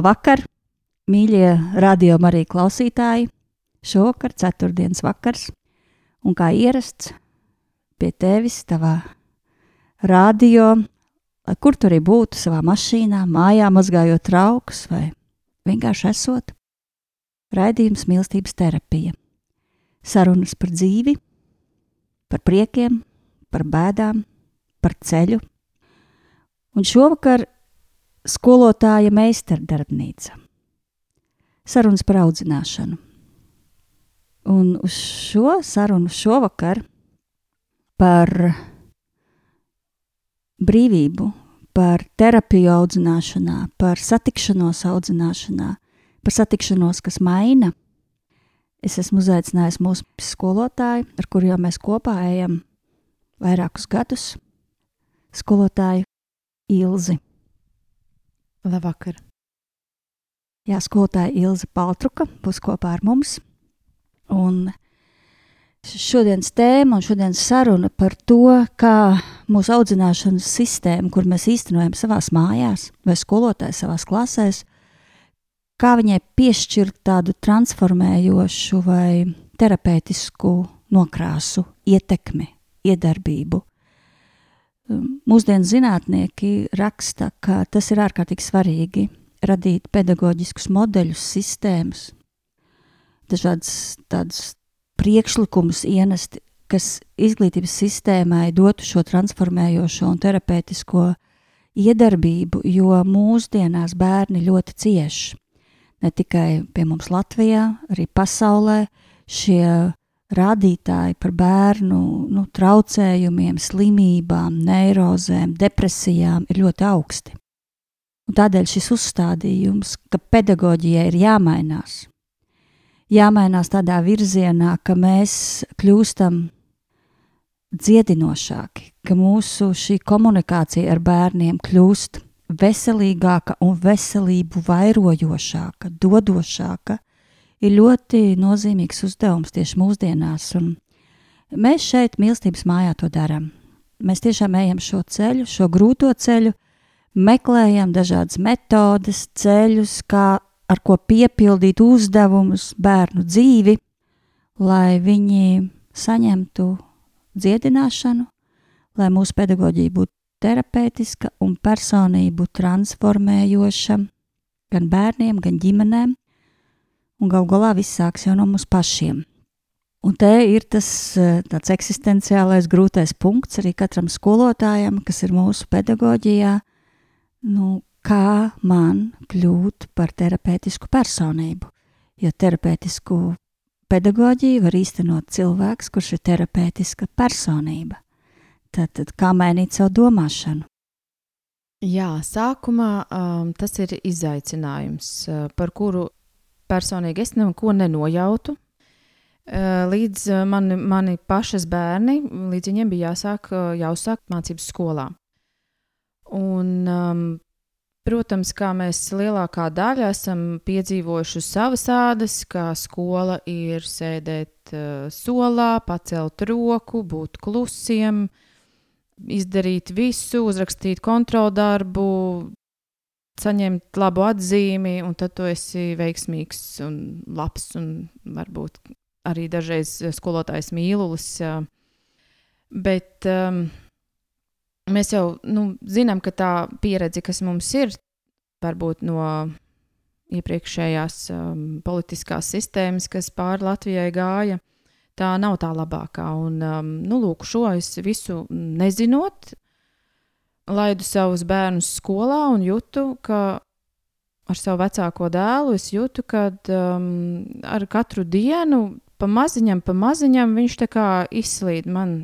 Labvakar, mīļie radio arī klausītāji! Šovakar, ceturtdienas vakars, un kā ierasts pie tevis, tavā radio, kur tur arī būtu, savā mašīnā, mājā mazgājot traukus vai vienkārši esot, raidījums mīlestības terapija. Sarunas par dzīvi, par priekiem, par bēdām, par ceļu. Un šovakar skolotāja meistardarbnīca. Sarunas par audzināšanu. Un uz šo sarunu šovakar par brīvību, par terapiju audzināšanā, par satikšanos audzināšanā, par satikšanos, kas maina. Es esmu uzaicinājis mūsu skolotāju, ar kuru jau mēs kopā ejam vairākus gadus, skolotāju Ilzi. Labvakar! Jā, skolotāja Ilza Paltruka būs kopā ar mums. Un šodienas tēma un šodienas saruna par to, kā mūsu audzināšanas sistēma, kur mēs īstenojam savās mājās vai skolotājs savās klasēs, kā viņai piešķirt tādu transformējošu vai terapeitisku nokrāsu, ietekmi, iedarbību. Mūsdienu zinātnieki raksta, ka tas ir ārkārtīgi svarīgi radīt pedagoģiskus modeļus, sistēmas, dažādas tādas priekšlikumus ienest, kas izglītības sistēmai dotu šo transformējošo un terapeitisko iedarbību, jo mūsdienās bērni ļoti cieši. Ne tikai pie mums Latvijā, arī pasaulē šie rādītāji par bērnu nu, traucējumiem, slimībām, neirozēm, depresijām ir ļoti augsti. Un tādēļ šis uzstādījums, ka pedagoģijai ir jāmainās, jāmainās tādā virzienā, ka mēs kļūstam dziedinošāki, ka mūsu šī komunikācija ar bērniem kļūst veselīgāka un veselību vairojošāka, dodošāka, ir ļoti nozīmīgs uzdevums tieši mūsdienās. Un mēs šeit, mīlestības mājā, to darām. Mēs tiešām ejam šo ceļu, šo grūto ceļu, meklējam dažādas metodes, ceļus, kā ar ko piepildīt uzdevumus bērnu dzīvi, lai viņi saņemtu dziedināšanu, lai mūsu pedagoģija būtu terapeitiska un personību transformējoša gan bērniem, gan ģimenēm, un gal galā viss sāks jau no mums pašiem. Un te ir tas eh, tāds eksistenciālais grūtais punkts arī katram skolotājam, kas ir mūsu pedagoģijā. Nu, kā man kļūt par terapeitisku personību? Jo terapeitisku pedagoģiju var īstenot cilvēks, kurš ir terapeitiska personība. Tad, tad kā mainīt savu domāšanu? Jā, sākumā um, tas ir izaicinājums, uh, par kuru personīgi es neko nenojautu. Eh, līdz eh, mani, mani pašas bērni, līdz viņiem bija jāsāk, eh, jāuzsāk mācības skolā. Un, um, protams, kā mēs lielākā daļa esam piedzīvojuši savas ādas, kā skola ir sēdēt uh, solā, pacelt roku, būt klusiem, izdarīt visu, uzrakstīt kontroldarbu, saņemt labu atzīmi, un tad tu esi veiksmīgs un labs, un varbūt arī dažreiz skolotājs mīlulis. Bet um, mēs jau nu, zinām, ka tā pieredze, kas mums ir, varbūt no iepriekšējās um, politiskās sistēmas, kas pāri Latvijai gāja, tā nav tā labākā. Un, um, nu, lūk, šo es visu nezinot, laidu savus bērnus skolā un jūtu, ka ar savu vecāko dēlu es jūtu, ka um, ar katru dienu pa maziņam, pa maziņam viņš tā kā izslīd man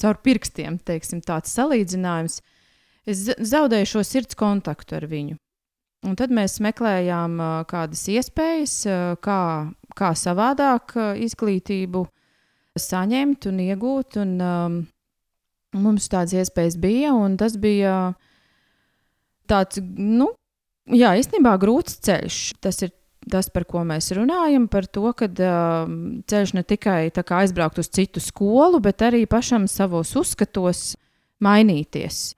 caur pirkstiem, teiksim, tāds salīdzinājums. Es zaudēju šo sirds kontaktu ar viņu. Un tad mēs meklējām uh, kādas iespējas, uh, kā, kā savādāk uh, izglītību saņemt un iegūt. Un, um, mums tādas iespējas bija, un tas bija tāds, nu, jā, īstenībā grūts ceļš. Tas ir tas, par ko mēs runājam, par to, ka uh, ceļš ne tikai aizbraukt uz citu skolu, bet arī pašam savos uzskatos mainīties.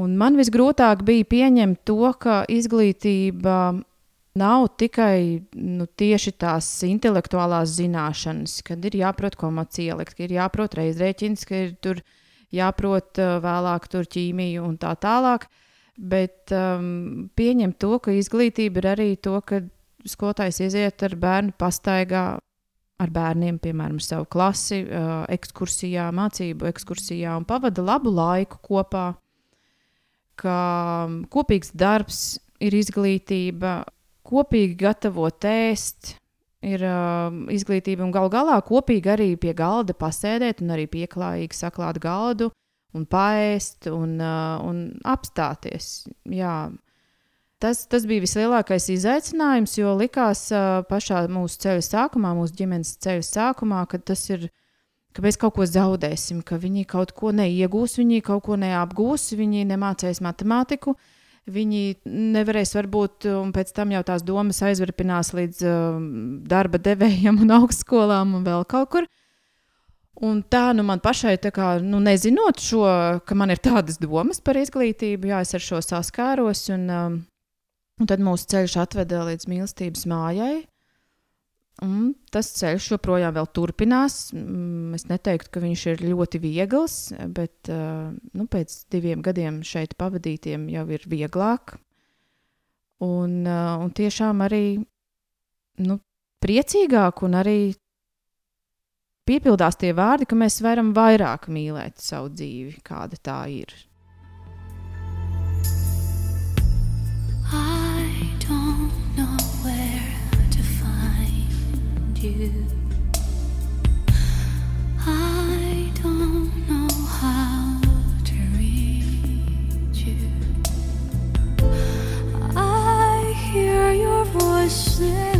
Un man visgrūtāk bija pieņemt to, ka izglītība nav tikai nu, tieši tās intelektuālās zināšanas, kad ir jāprot komats ielikt, ka ir jāprot reizrēķins, ka ir tur jāprot uh, vēlāk tur ķīmiju un tā tālāk. Bet um, pieņemt to, ka izglītība ir arī to, ka skolotājs iziet ar bērnu pastaigā ar bērniem, piemēram, ar savu klasi, uh, ekskursijā, mācību ekskursijā un pavada labu laiku kopā ka kopīgs darbs ir izglītība, kopīgi gatavot ēst, ir uh, izglītība un gal galā kopīgi arī pie galda pasēdēt un arī pieklājīgi saklāt galdu un paēst un, uh, un apstāties. Jā. Tas, tas bija vislielākais izaicinājums, jo likās uh, pašā mūsu ceļa sākumā, mūsu ģimenes ceļa sākumā, ka tas ir ka mēs kaut ko zaudēsim, ka viņi kaut ko neiegūs, viņi kaut ko neapgūs, viņi nemācīs matemātiku. Viņi nevarēs, varbūt, un pēc tam jau tās domas aizvarpinās līdz uh, darba devējiem un augstskolām un vēl kaut kur. Un tā, nu, man pašai, kā, nu, nezinot šo, ka man ir tādas domas par izglītību, jā, es ar šo saskāros, un, um, un tad mūsu ceļš atveda līdz mīlestības mājai. Un tas ceļš joprojām turpinās. Mm, es neteiktu, ka viņš ir ļoti viegls, bet uh, nu, pēc diviem gadiem šeit pavadītiem jau ir vieglāk. Un, uh, un tiešām arī nu, priecīgāk un arī piepildās tie vārdi, ka mēs varam vairāk mīlēt savu dzīvi, kāda tā ir. listening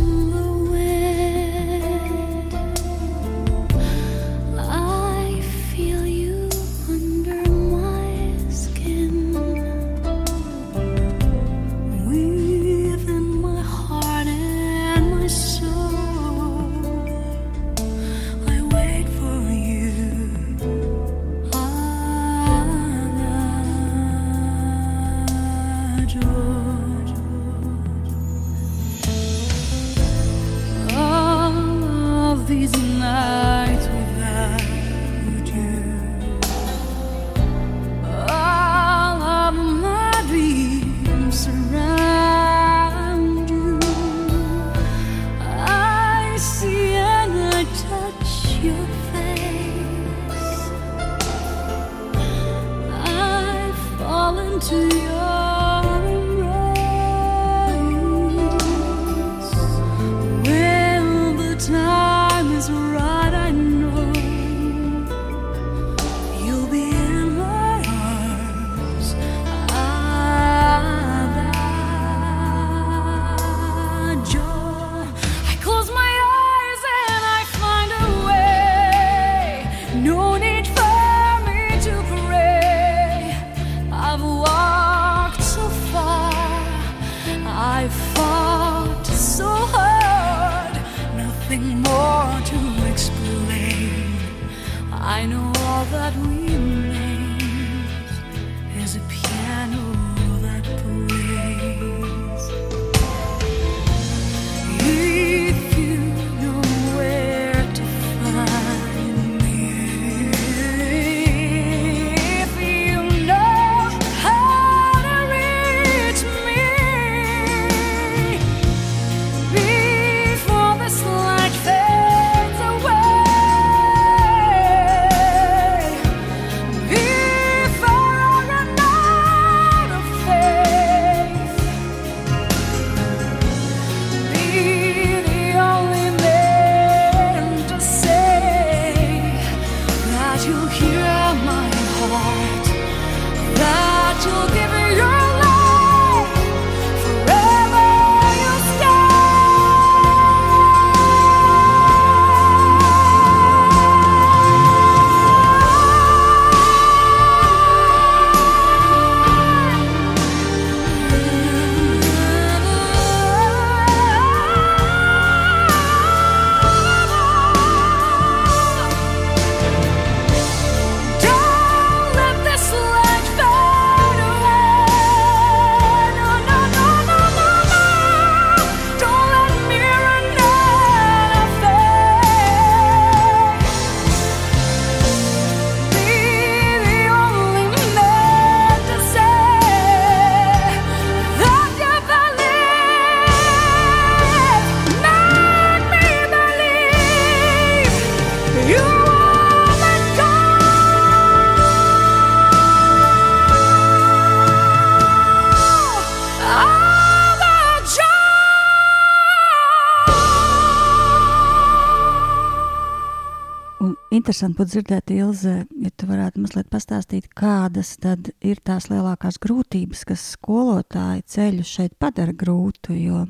interesanti būtu dzirdēt, Ilze, ja tu varētu mazliet pastāstīt, kādas tad ir tās lielākās grūtības, kas skolotāju ceļu šeit padara grūtu. Jo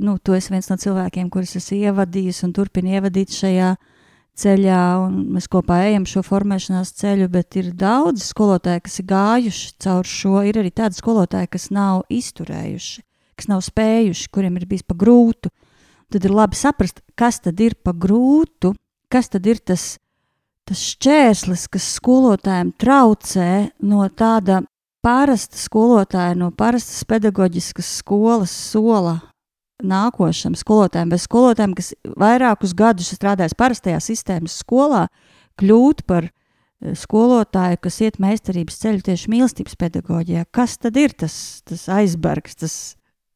nu, tu esi viens no cilvēkiem, kurus es ievadīju un turpinu ievadīt šajā ceļā, un mēs kopā ejam šo formēšanās ceļu, bet ir daudz skolotāju, kas ir gājuši caur šo. Ir arī tādi skolotāji, kas nav izturējuši, kas nav spējuši, kuriem ir bijis pa grūtu. Tad ir labi saprast, kas tad ir pa grūtu kas tad ir tas, tas šķērslis, kas skolotājiem traucē no tāda parasta skolotāja, no parastas pedagoģiskas skolas sola nākošam skolotājiem, vai skolotājiem, kas vairākus gadus strādājis parastajā sistēmas skolā, kļūt par eh, skolotāju, kas iet meistarības ceļu tieši mīlestības pedagoģijā. Kas tad ir tas, tas aizbergs, tas,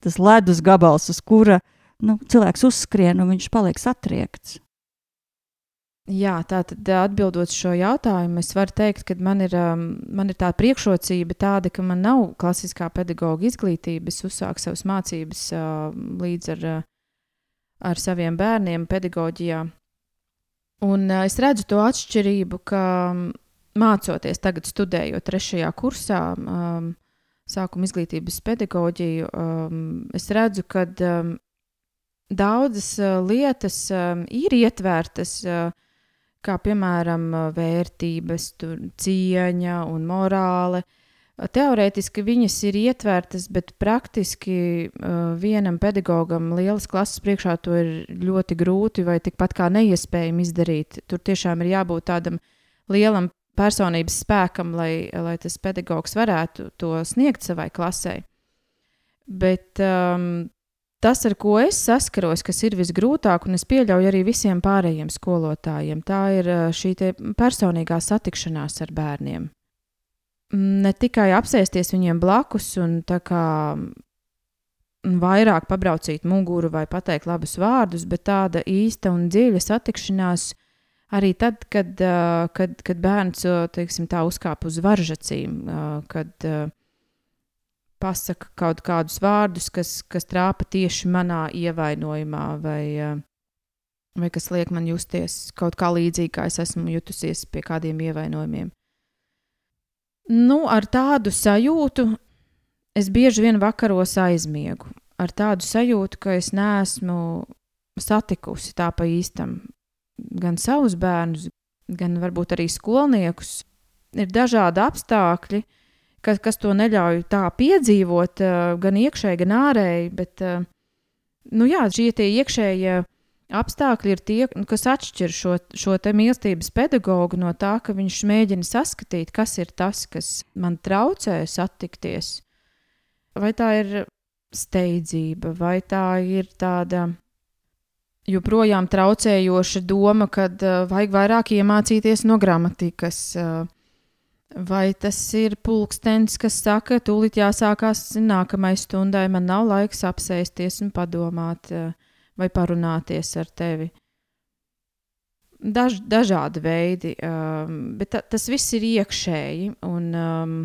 tas ledus gabals, uz kura nu, cilvēks uzskrien un viņš paliek satriekts? Jā, tā tad atbildot šo jautājumu, es varu teikt, ka man ir, man ir tāda priekšrocība, tāda, ka man nav klasiskā pedagoģa izglītība. Es uzsāku savas mācības līdz ar, ar saviem bērniem pedagoģijā. Un es redzu to atšķirību, ka mācoties tagad, studējot trešajā kursā, um, sākuma izglītības pedagoģiju, es redzu, ka daudzas lietas ir ietvērtas. Kā piemēram vērtības, cieņa un morāle. Teorētiski viņas ir ietvērtas, bet praktiski uh, vienam pedagogam lielas klases priekšā to ir ļoti grūti vai tikpat kā neiespējami izdarīt. Tur tiešām ir jābūt tādam lielam personības spēkam, lai, lai tas pedagogs varētu to sniegt savai klasē. Bet um, tas, ar ko es saskaros, kas ir visgrūtāk, un es pieļauju arī visiem pārējiem skolotājiem, tā ir šī personīgā satikšanās ar bērniem. Ne tikai apsēsties viņiem blakus un tā kā vairāk pabraucīt muguru vai pateikt labus vārdus, bet tāda īsta un dziļa satikšanās arī tad, kad, kad, kad bērns teiksim, tā uzkāpa uz varžacīm, kad pasaka kaut kādus vārdus, kas, kas trāpa tieši manā ievainojumā, vai, eh, vai kas liek man justies kaut kā līdzīgi, kā es esmu jutusies pie kādiem ievainojumiem. Nu, ar tādu sajūtu es bieži vien vakaros aizmiegu. Ar tādu sajūtu, ka es neesmu satikusi tā pa īstam gan savus bērnus, gan varbūt arī skolniekus. Ir dažādi apstākļi, uh, kas, kas to neļauj tā piedzīvot, uh, gan iekšēji, gan ārēji. Bet, uh, nu jā, šie iekšējie apstākļi ir tie, kas atšķir šo, šo mīlestības pedagogu no tā, ka viņš mēģina saskatīt, kas ir tas, kas man traucē satikties. Vai tā ir steidzība, vai tā ir tāda joprojām traucējoša doma, ka uh, vajag vairāk iemācīties no gramatikas. Uh, Vai tas ir pulkstenis, kas saka, tūlīt jāsākās nākamajai stundai, man nav laiks apsēsties un padomāt eh, vai parunāties ar tevi? Daž, dažādi veidi, um, bet ta, tas viss ir iekšēji. Un, um,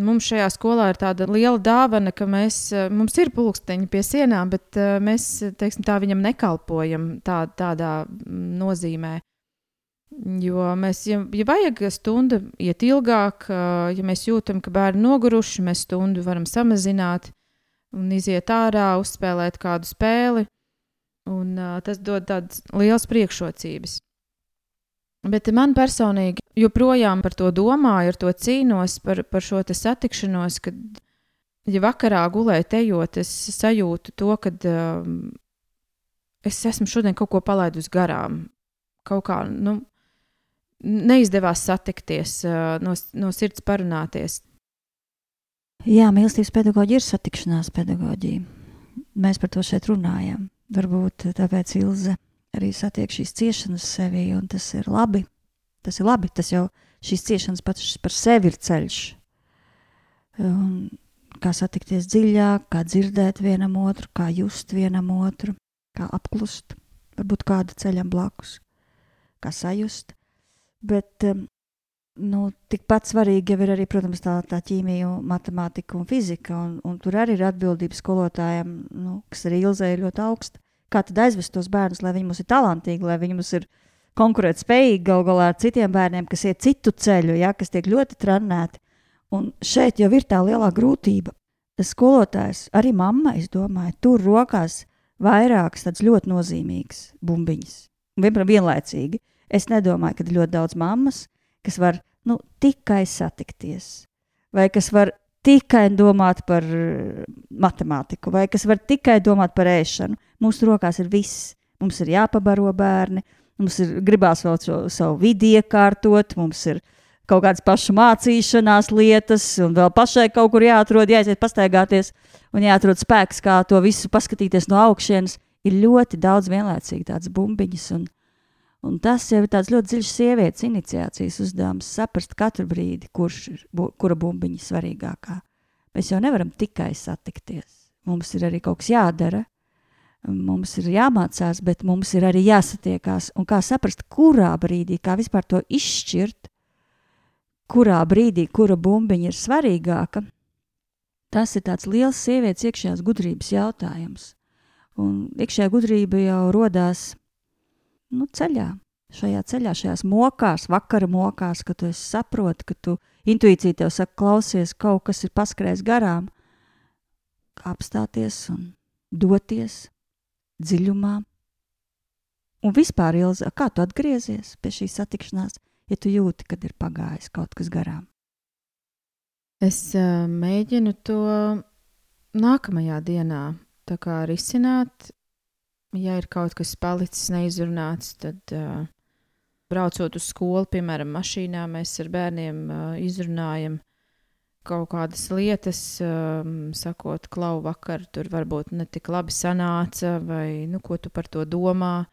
mums šajā skolā ir tāda liela dāvana, ka mēs, eh, mums ir pulksteņi pie sienām, bet uh, mēs teiksim, tā viņam nekalpojam tā, tādā nozīmē. Jo mēs, ja, ja vajag stundu iet ilgāk, ja mēs jūtam, ka bērni noguruši, mēs stundu varam samazināt un iziet ārā, uzspēlēt kādu spēli. Un, tas dod tādas liels priekšrocības. Bet man personīgi joprojām par to domāju, ar to cīnos, par, par šo satikšanos, kad, ja vakarā gulēt, ejot, es sajūtu to, ka um, es esmu šodien kaut ko palaidusi garām. Kaut kā, nu, neizdevās satikties, no, no sirds parunāties. Jā, mīlestības pedagoģija ir satikšanās pedagoģija. Mēs par to šeit runājam. Varbūt tāpēc Ilze arī satiek šīs ciešanas sevī, un tas ir labi. Tas ir labi, tas jau šīs ciešanas pats par sevi ir ceļš. Un kā satikties dziļāk, kā dzirdēt vienam otru, kā just vienam otru, kā apklust, varbūt kāda ceļam blakus, kā sajust. Bet um, nu, tikpat svarīgi jau ir arī, protams, tā, tā ķīmija, matemātika un fizika. Un, un tur arī ir atbildība skolotājiem, nu, kas arī Ilzē ir ļoti augsta. Kā tad aizvest tos bērnus, lai viņi mums ir talantīgi, lai viņi mums ir konkurēt spējīgi gal galā ar citiem bērniem, kas iet citu ceļu, ja, kas tiek ļoti trenēti. Un šeit jau ir tā lielā grūtība. Skolotājs, arī mamma, es domāju, tur rokās vairākas tādas ļoti nozīmīgas bumbiņas. Vienlaicīgi. Es nedomāju, ka ir ļoti daudz mammas, kas var nu, tikai satikties, vai kas var tikai domāt par matemātiku, vai kas var tikai domāt par ēšanu. Mūsu rokās ir viss. Mums ir jāpabaro bērni, mums ir gribās vēl šo, savu vidi iekārtot, mums ir kaut kādas pašu mācīšanās lietas, un vēl pašai kaut kur jāatrod, jāiziet pastaigāties, un jāatrod spēks, kā to visu paskatīties no augšas. Ir ļoti daudz vienlaicīgi tādas bumbiņas, un, un tas jau ir tāds ļoti dziļš sievietes iniciācijas uzdevums, saprast katru brīdi, kurš ir bu, kura bumbiņa svarīgākā. Mēs jau nevaram tikai satikties. Mums ir arī kaut kas jādara, mums ir jāmācās, bet mums ir arī jāsatiekās. Un kā saprast, kurā brīdī, kā vispār to izšķirt, kurā brīdī, kura bumbiņa ir svarīgāka, tas ir tāds liels sievietes iekšējās gudrības jautājums. Un iekšējā gudrība jau radās nu, ceļā, šajā ceļā, šajās mokās, vakara mokās, kad tu saproti, ka tu intuīcija tev saka, klausies, kaut kas ir paskrējis garām, apstāties un doties dziļumā. Un vispār, Ilza, kā tu atgriezies pie šīs satikšanās, ja tu jūti, kad ir pagājis kaut kas garām? Es uh, mēģinu to nākamajā dienā risināt. Ja ir kaut kas palicis neizrunāts, tad uh, braucot uz skolu, piemēram, mašīnā, mēs ar bērniem uh, izrunājam kaut kādas lietas, um, sakot, klau, vakar tur varbūt ne tik labi sanāca, vai nu, ko tu par to domā.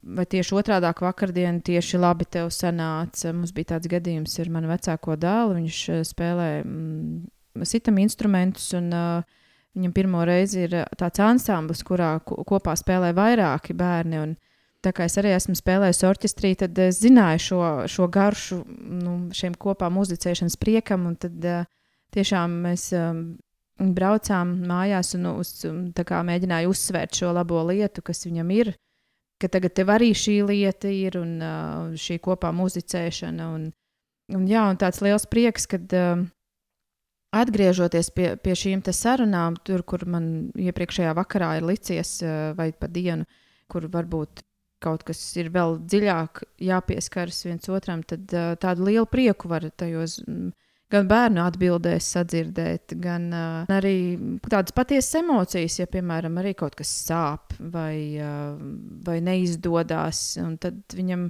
Vai tieši otrādi vakardien tieši labi tev sanāca? Mums bija tāds gadījums ar manu vecāko dēlu. Viņš spēlē mm, sitam instrumentus, un uh, viņam pirmo reizi ir tāds ansamblis, kurā kopā spēlē vairāki bērni. Un, Tā kā es arī esmu spēlējis orķestrī, tad es zināju šo, šo garšu nu, šiem kopā muzicēšanas priekam. Tad uh, tiešām mēs um, braucām mājās un uz, kā, mēģināju uzsvērt šo labo lietu, kas viņam ir. Ka tagad tev arī šī lieta ir un uh, šī kopā muzicēšana. Un, un, jā, un tāds liels prieks, kad uh, atgriežoties pie, pie šīm sarunām, tur, kur man iepriekšējā vakarā ir licies, uh, vai pa dienu, kur varbūt kaut kas ir vēl dziļāk jāpieskaras viens otram, tad uh, tādu lielu prieku var tajos mm, gan bērnu atbildēs sadzirdēt, gan uh, arī tādas patiesas emocijas, ja, piemēram, arī kaut kas sāp vai, vai neizdodas, tad viņam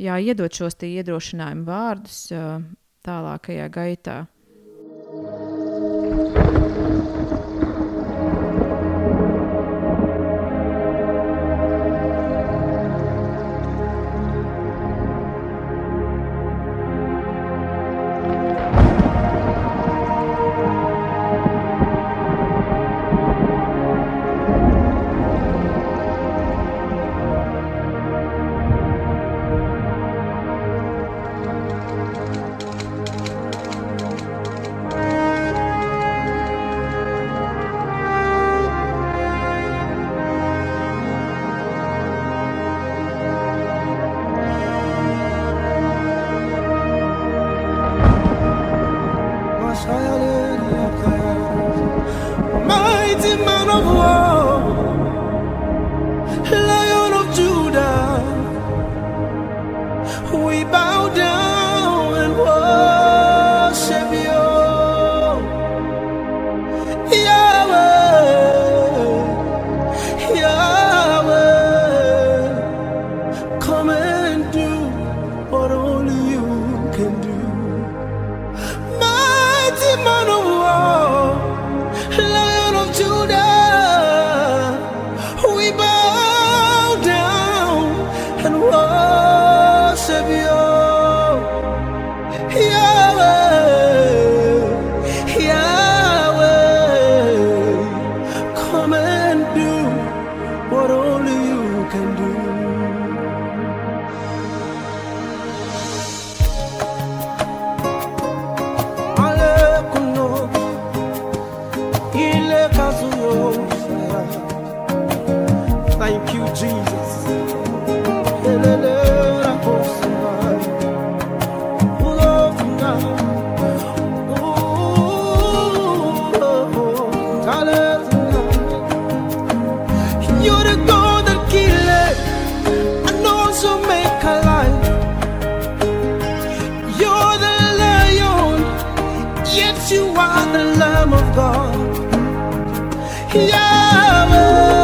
jāiedod šos iedrošinājumu vārdus tālākajā gaitā. Thank you. come and do what only you can do. Mighty man Of God. Yahweh,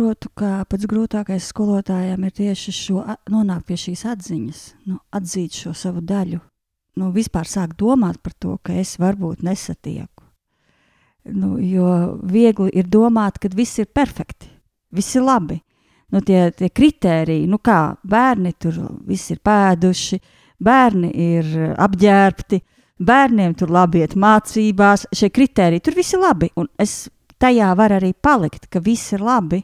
saprotu, ka pats grūtākais skolotājiem ir tieši šo, nonākt pie šīs atziņas, nu, atzīt šo savu daļu. Nu, vispār sākt domāt par to, ka es varbūt nesatieku. Nu, jo viegli ir domāt, ka viss ir perfekti, viss ir labi. Nu, tie, tie kritēriji, nu kā bērni tur viss ir pēduši, bērni ir apģērbti, bērniem tur labi iet mācībās, šie kritēriji tur viss ir labi. Un es tajā varu arī palikt, ka viss ir labi,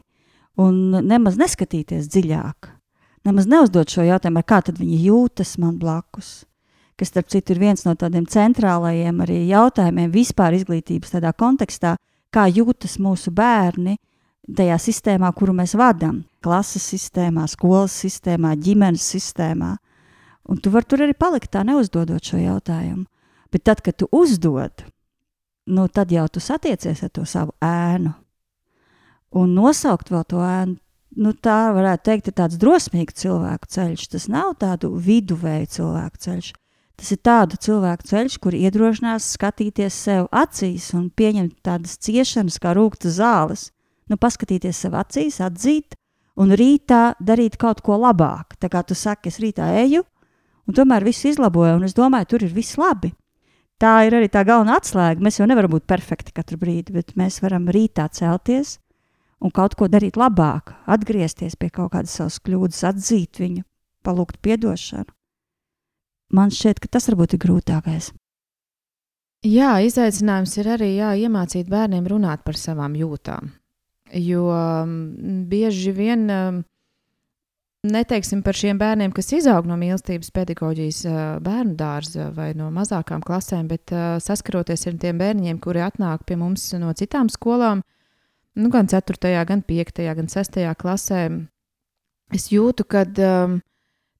un nemaz neskatīties dziļāk. Nemaz neuzdot šo jautājumu, kā viņi jūtas man blakus. Kas, starp citu, ir viens no tādiem centrālajiem arī jautājumiem vispār izglītības tādā kontekstā, kā jūtas mūsu bērni tajā sistēmā, kuru mēs vadām. Klases sistēmā, skolas sistēmā, ģimenes sistēmā. Un tu vari tur arī palikt tā, neuzdodot šo jautājumu. Bet tad, kad tu uzdod, nu, tad jau tu satiecies ar to savu ēnu. Un nosaukt vēl to ēnu, nu, tā varētu teikt, ir tāds drosmīgs cilvēku ceļš. Tas nav tādu viduvēju cilvēku ceļš. Tas ir tādu cilvēku ceļš, kur iedrošinās skatīties sev acīs un pieņemt tādas ciešanas, kā rūkta zāles. Nu, paskatīties sev acīs, atzīt, un rītā darīt kaut ko labāk. Tā kā tu saki, es rītā eju, un tomēr viss izlaboja, un es domāju, tur ir viss labi. Tā ir arī tā galvenā atslēga. Mēs jau nevaram būt perfekti katru brīdi, bet mēs varam rītā celties un kaut ko darīt labāk, atgriezties pie kaut kādas savas kļūdas, atzīt viņu, palūgt atdošanu. Man šķiet, ka tas varbūt ir grūtākais. Jā, izaicinājums ir arī jā, iemācīt bērniem runāt par savām jūtām. Jo mm, bieži vien mm, neteiksim par šiem bērniem, kas izaug no mīlestības pedagoģijas bērnu dārza vai no mazākām klasēm, bet saskaroties ar tiem bērniem, kuri atnāk pie mums no citām skolām, nu, gan 4., gan 5., gan 6. klasē, es jūtu, ka um,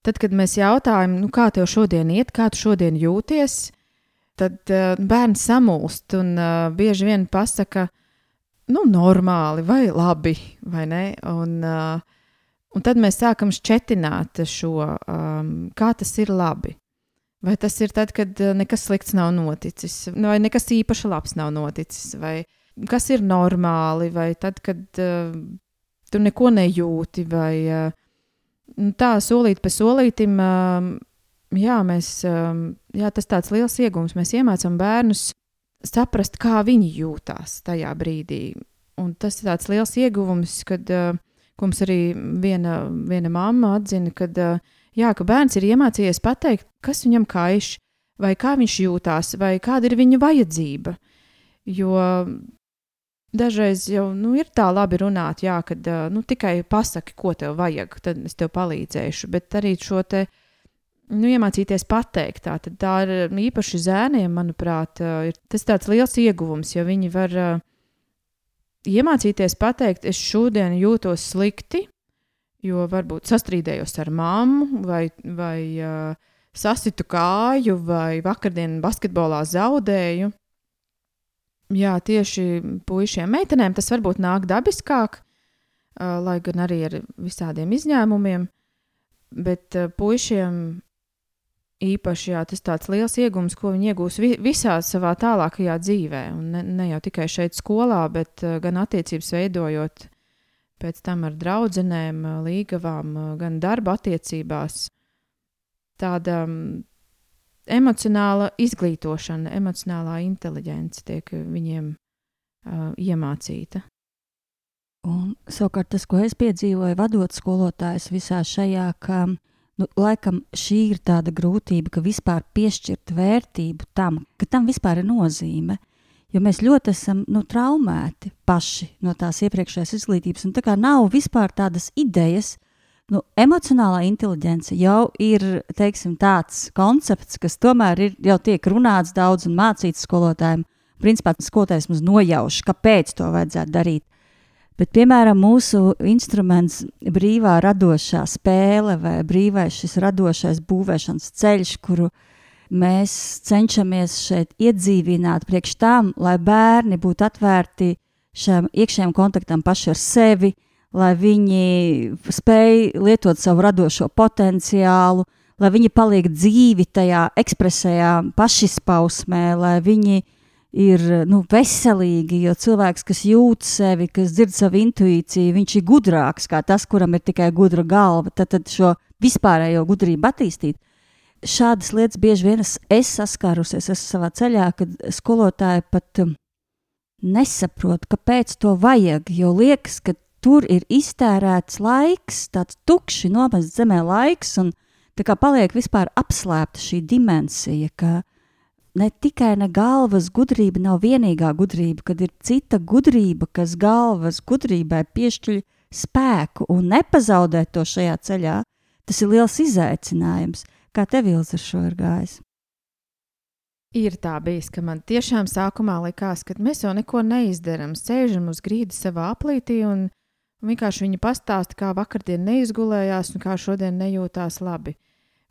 tad, kad mēs jautājam, nu, kā tev šodien iet, kā tu šodien jūties, tad uh, bērns samulst un uh, bieži vien pasaka, nu, normāli vai labi, vai ne? Un, uh, Un tad mēs sākam šķetināt šo, um, kā tas ir labi. Vai tas ir tad, kad uh, nekas slikts nav noticis, vai nekas īpaši labs nav noticis, vai kas ir normāli, vai tad, kad uh, tu neko nejūti, vai uh, tā solīt pa solītam. Uh, jā, mēs, uh, jā, tas tāds liels iegūms. Mēs iemācām bērnus saprast, kā viņi jūtās tajā brīdī. Un tas ir tāds liels ieguvums, kad uh, mums arī viena, viena mamma atzina, kad, uh, jā, ka bērns ir iemācījies pateikt, kas viņam kaiš, vai kā viņš jūtās, vai kāda ir viņa vajadzība. Jo dažreiz jau nu, ir tā labi runāt, jā, kad nu, tikai pasaki, ko tev vajag, tad es tev palīdzēšu. Bet arī šo te nu, iemācīties pateikt. Tā, tā ir īpaši zēniem, manuprāt, ir tas tāds liels ieguvums, jo viņi var iemācīties pateikt, es šodien jūtos slikti, jo varbūt sastrīdējos ar mammu vai, vai uh, sasitu kāju vai vakardien basketbolā zaudēju. Jā, tieši puišiem, meitenēm tas varbūt nāk dabiskāk, lai gan arī ar visādiem izņēmumiem, bet puišiem īpaši jā, tas tāds liels iegūms, ko viņi iegūs vi visā savā tālākajā dzīvē. Un ne, ne jau tikai šeit, skolā, bet gan attiecības veidojot pēc tam ar draugiem, līgavām, gan darba attiecībās. Tāda emocionāla izglītošana, emocionālā inteligence tiek viņiem uh, iemācīta. Un, savukārt, tas, ko es piedzīvoju, vadot skolotājus visā šajā, ka Nu, laikam šī ir tāda grūtība, ka vispār piešķirt vērtību tam, ka tam vispār ir nozīme. Jo mēs ļoti esam nu, traumēti paši no tās iepriekšējās izglītības, un tā kā nav vispār tādas idejas, nu, emocionālā inteligence jau ir teiksim, tāds koncepts, kas tomēr ir, jau tiek runāts daudz un mācīts skolotājiem. Principā skolotājs mums nojauš, kāpēc to vajadzētu darīt. Bet, piemēram, mūsu instruments, brīvā radošā spēle vai brīvais šis radošais būvēšanas ceļš, kuru mēs cenšamies šeit iedzīvināt priekš tam, lai bērni būtu atvērti šiem iekšējiem kontaktam paši ar sevi, lai viņi spēj lietot savu radošo potenciālu, lai viņi paliek dzīvi tajā ekspresējā pašizpausmē, lai viņi ir nu, veselīgi, jo cilvēks, kas jūt sevi, kas dzird savu intuīciju, viņš ir gudrāks kā tas, kuram ir tikai gudra galva. Tad, tad šo vispārējo gudrību attīstīt. Šādas lietas bieži vien es, es saskārusies es savā ceļā, kad skolotāji pat um, nesaprot, kāpēc to vajag. Jo liekas, ka tur ir iztērēts laiks, tāds tukšs, nomests zemē laiks, un tā kā paliek vispār apslēpta šī dimensija, ka ne tikai ne galvas gudrība nav vienīgā gudrība, kad ir cita gudrība, kas galvas gudrībai piešķir spēku un nepazaudēt to šajā ceļā, tas ir liels izaicinājums. Kā tev Ilza ar šo ir gājis? Ir tā bijis, ka man tiešām sākumā likās, ka mēs jau neko neizdarām. Sēžam uz grīdas savā aplītī un vienkārši viņa pastāsta, kā vakardien neizgulējās un kā šodien nejūtās labi.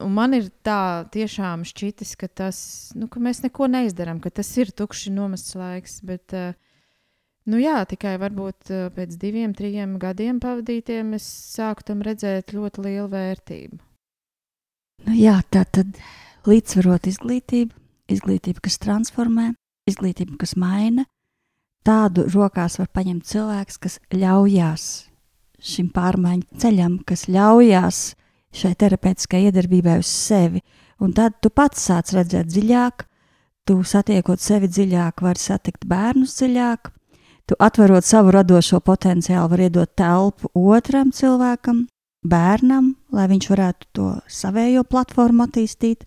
Un man ir tā tiešām šķitis, ka, tas, nu, ka mēs neko neizdarām, ka tas ir tukšs nomests laiks. Bet, uh, nu, jā, tikai varbūt uh, pēc diviem, trim gadiem pavadītiem es sāku tam redzēt ļoti lielu vērtību. Nu, jā, tā tad līdzsvarot izglītību, izglītību, kas transformē, izglītību, kas maina. Tādu rokās var paņemt cilvēks, kas ļaujās šim pārmaiņu ceļam, kas ļaujās šai terapeitiskajai iedarbībai uz sevi. Un tad tu pats sāc redzēt dziļāk, tu satiekot sevi dziļāk, vari satikt bērnus dziļāk, tu atverot savu radošo potenciālu, var iedot telpu otram cilvēkam, bērnam, lai viņš varētu to savējo platformu attīstīt,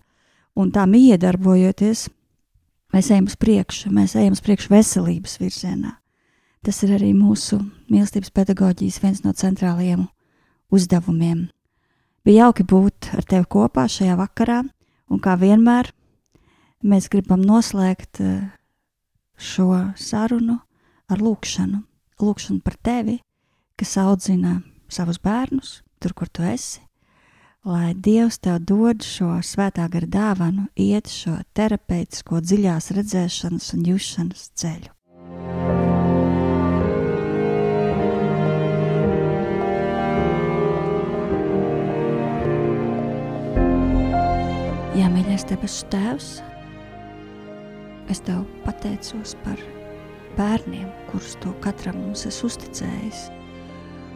un tā iedarbojoties, mēs ejam uz priekšu, mēs ejam uz priekšu veselības virzienā. Tas ir arī mūsu mīlestības pedagoģijas viens no centrālajiem uzdevumiem. Bija jauki būt ar tevi kopā šajā vakarā, un kā vienmēr mēs gribam noslēgt eh, šo sarunu ar lūkšanu. Lūkšanu par tevi, kas audzina savus bērnus, tur, kur tu esi lai Dievs tev dod šo svētā gara dāvanu, iet šo terapeitisko dziļās redzēšanas un jūšanas ceļu. Jā, mīļais debesu Tēvs, es tev pateicos par bērniem, kurus tu katram mums esi uzticējis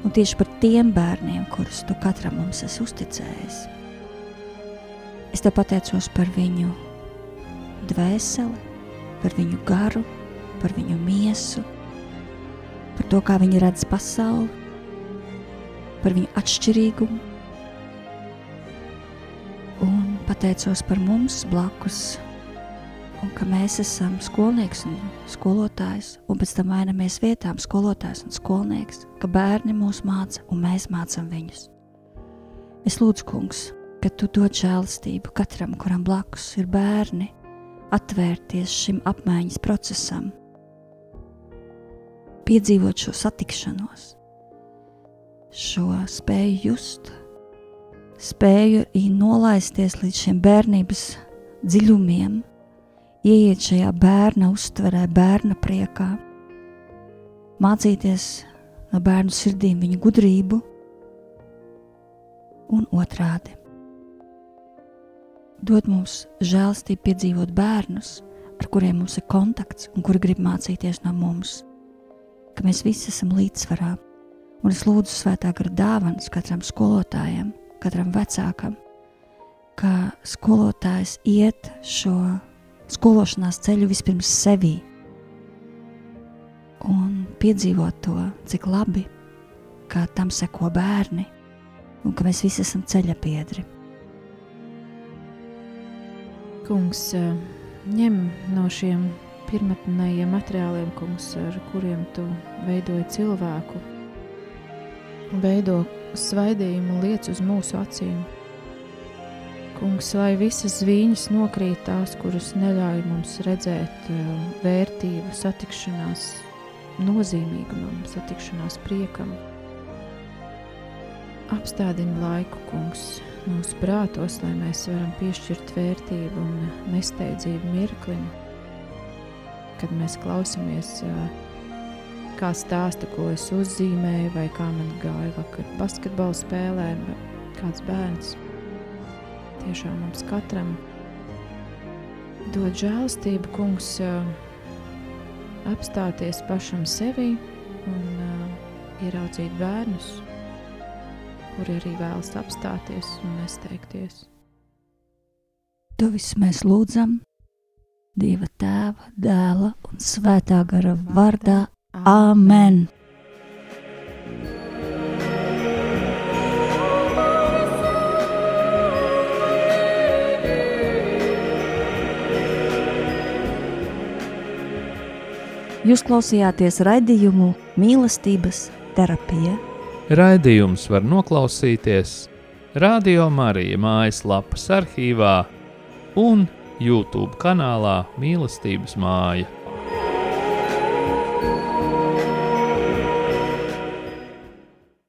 un tieši par tiem bērniem, kurus tu katram mums esi uzticējis. Es te pateicos par viņu dvēseli, par viņu garu, par viņu miesu, par to, kā viņi redz pasauli, par viņu atšķirīgumu. Un pateicos par mums blakus, un ka mēs esam skolnieks un skolotājs, un pēc tam mainamies vietām skolotājs un skolnieks, ka bērni mūs māca un mēs mācām viņus. Es lūdzu, kungs, ka tu dod žēlastību katram, kuram blakus ir bērni, atvērties šim apmaiņas procesam, piedzīvot šo satikšanos, šo spēju just, spēju nolaisties līdz šiem bērnības dziļumiem, ieiet šajā bērna uztverē, bērna priekā, mācīties no bērnu sirdīm viņa gudrību un otrādi. Dod mums žēlstību piedzīvot bērnus, ar kuriem mums ir kontakts un kuri grib mācīties no mums, ka mēs visi esam līdzsvarā. Un es lūdzu svētā gara dāvanas katram skolotājam, katram vecākam, ka skolotājs iet šo skološanās ceļu vispirms sevī un piedzīvot to, cik labi, ka tam seko bērni un ka mēs visi esam ceļa biedri. Kungs, ņem no šiem pirmotnējiem materiāliem, kungs, ar kuriem tu veidoji cilvēku, veido svaidījumu liec uz mūsu acīm. Kungs, lai visas zvīņas nokrīt tās, kuras neļauj mums redzēt vērtību, satikšanās nozīmīgumam, satikšanās priekam. Apstādini laiku, kungs, mūsu prātos, lai mēs varam piešķirt vērtību un nesteidzību mirklim, kad mēs klausāmies, kā stāsta, ko es uzzīmēju, vai kā man gāja vakar basketbola spēlē, kāds bērns. Tiešām mums katram dod žēlstību, kungs, apstāties pašam sevi un uh, ieraudzīt bērnus, kuri arī vēlas apstāties un nesteigties. To visu mēs lūdzam Dieva tēva, dēla un svētā gara vārdā. Āmen! Jūs klausījāties raidījumu mīlestības terapija. Raidījums var noklausīties Radio Marija mājaslapas arhīvā un YouTube kanālā Mīlestības māja.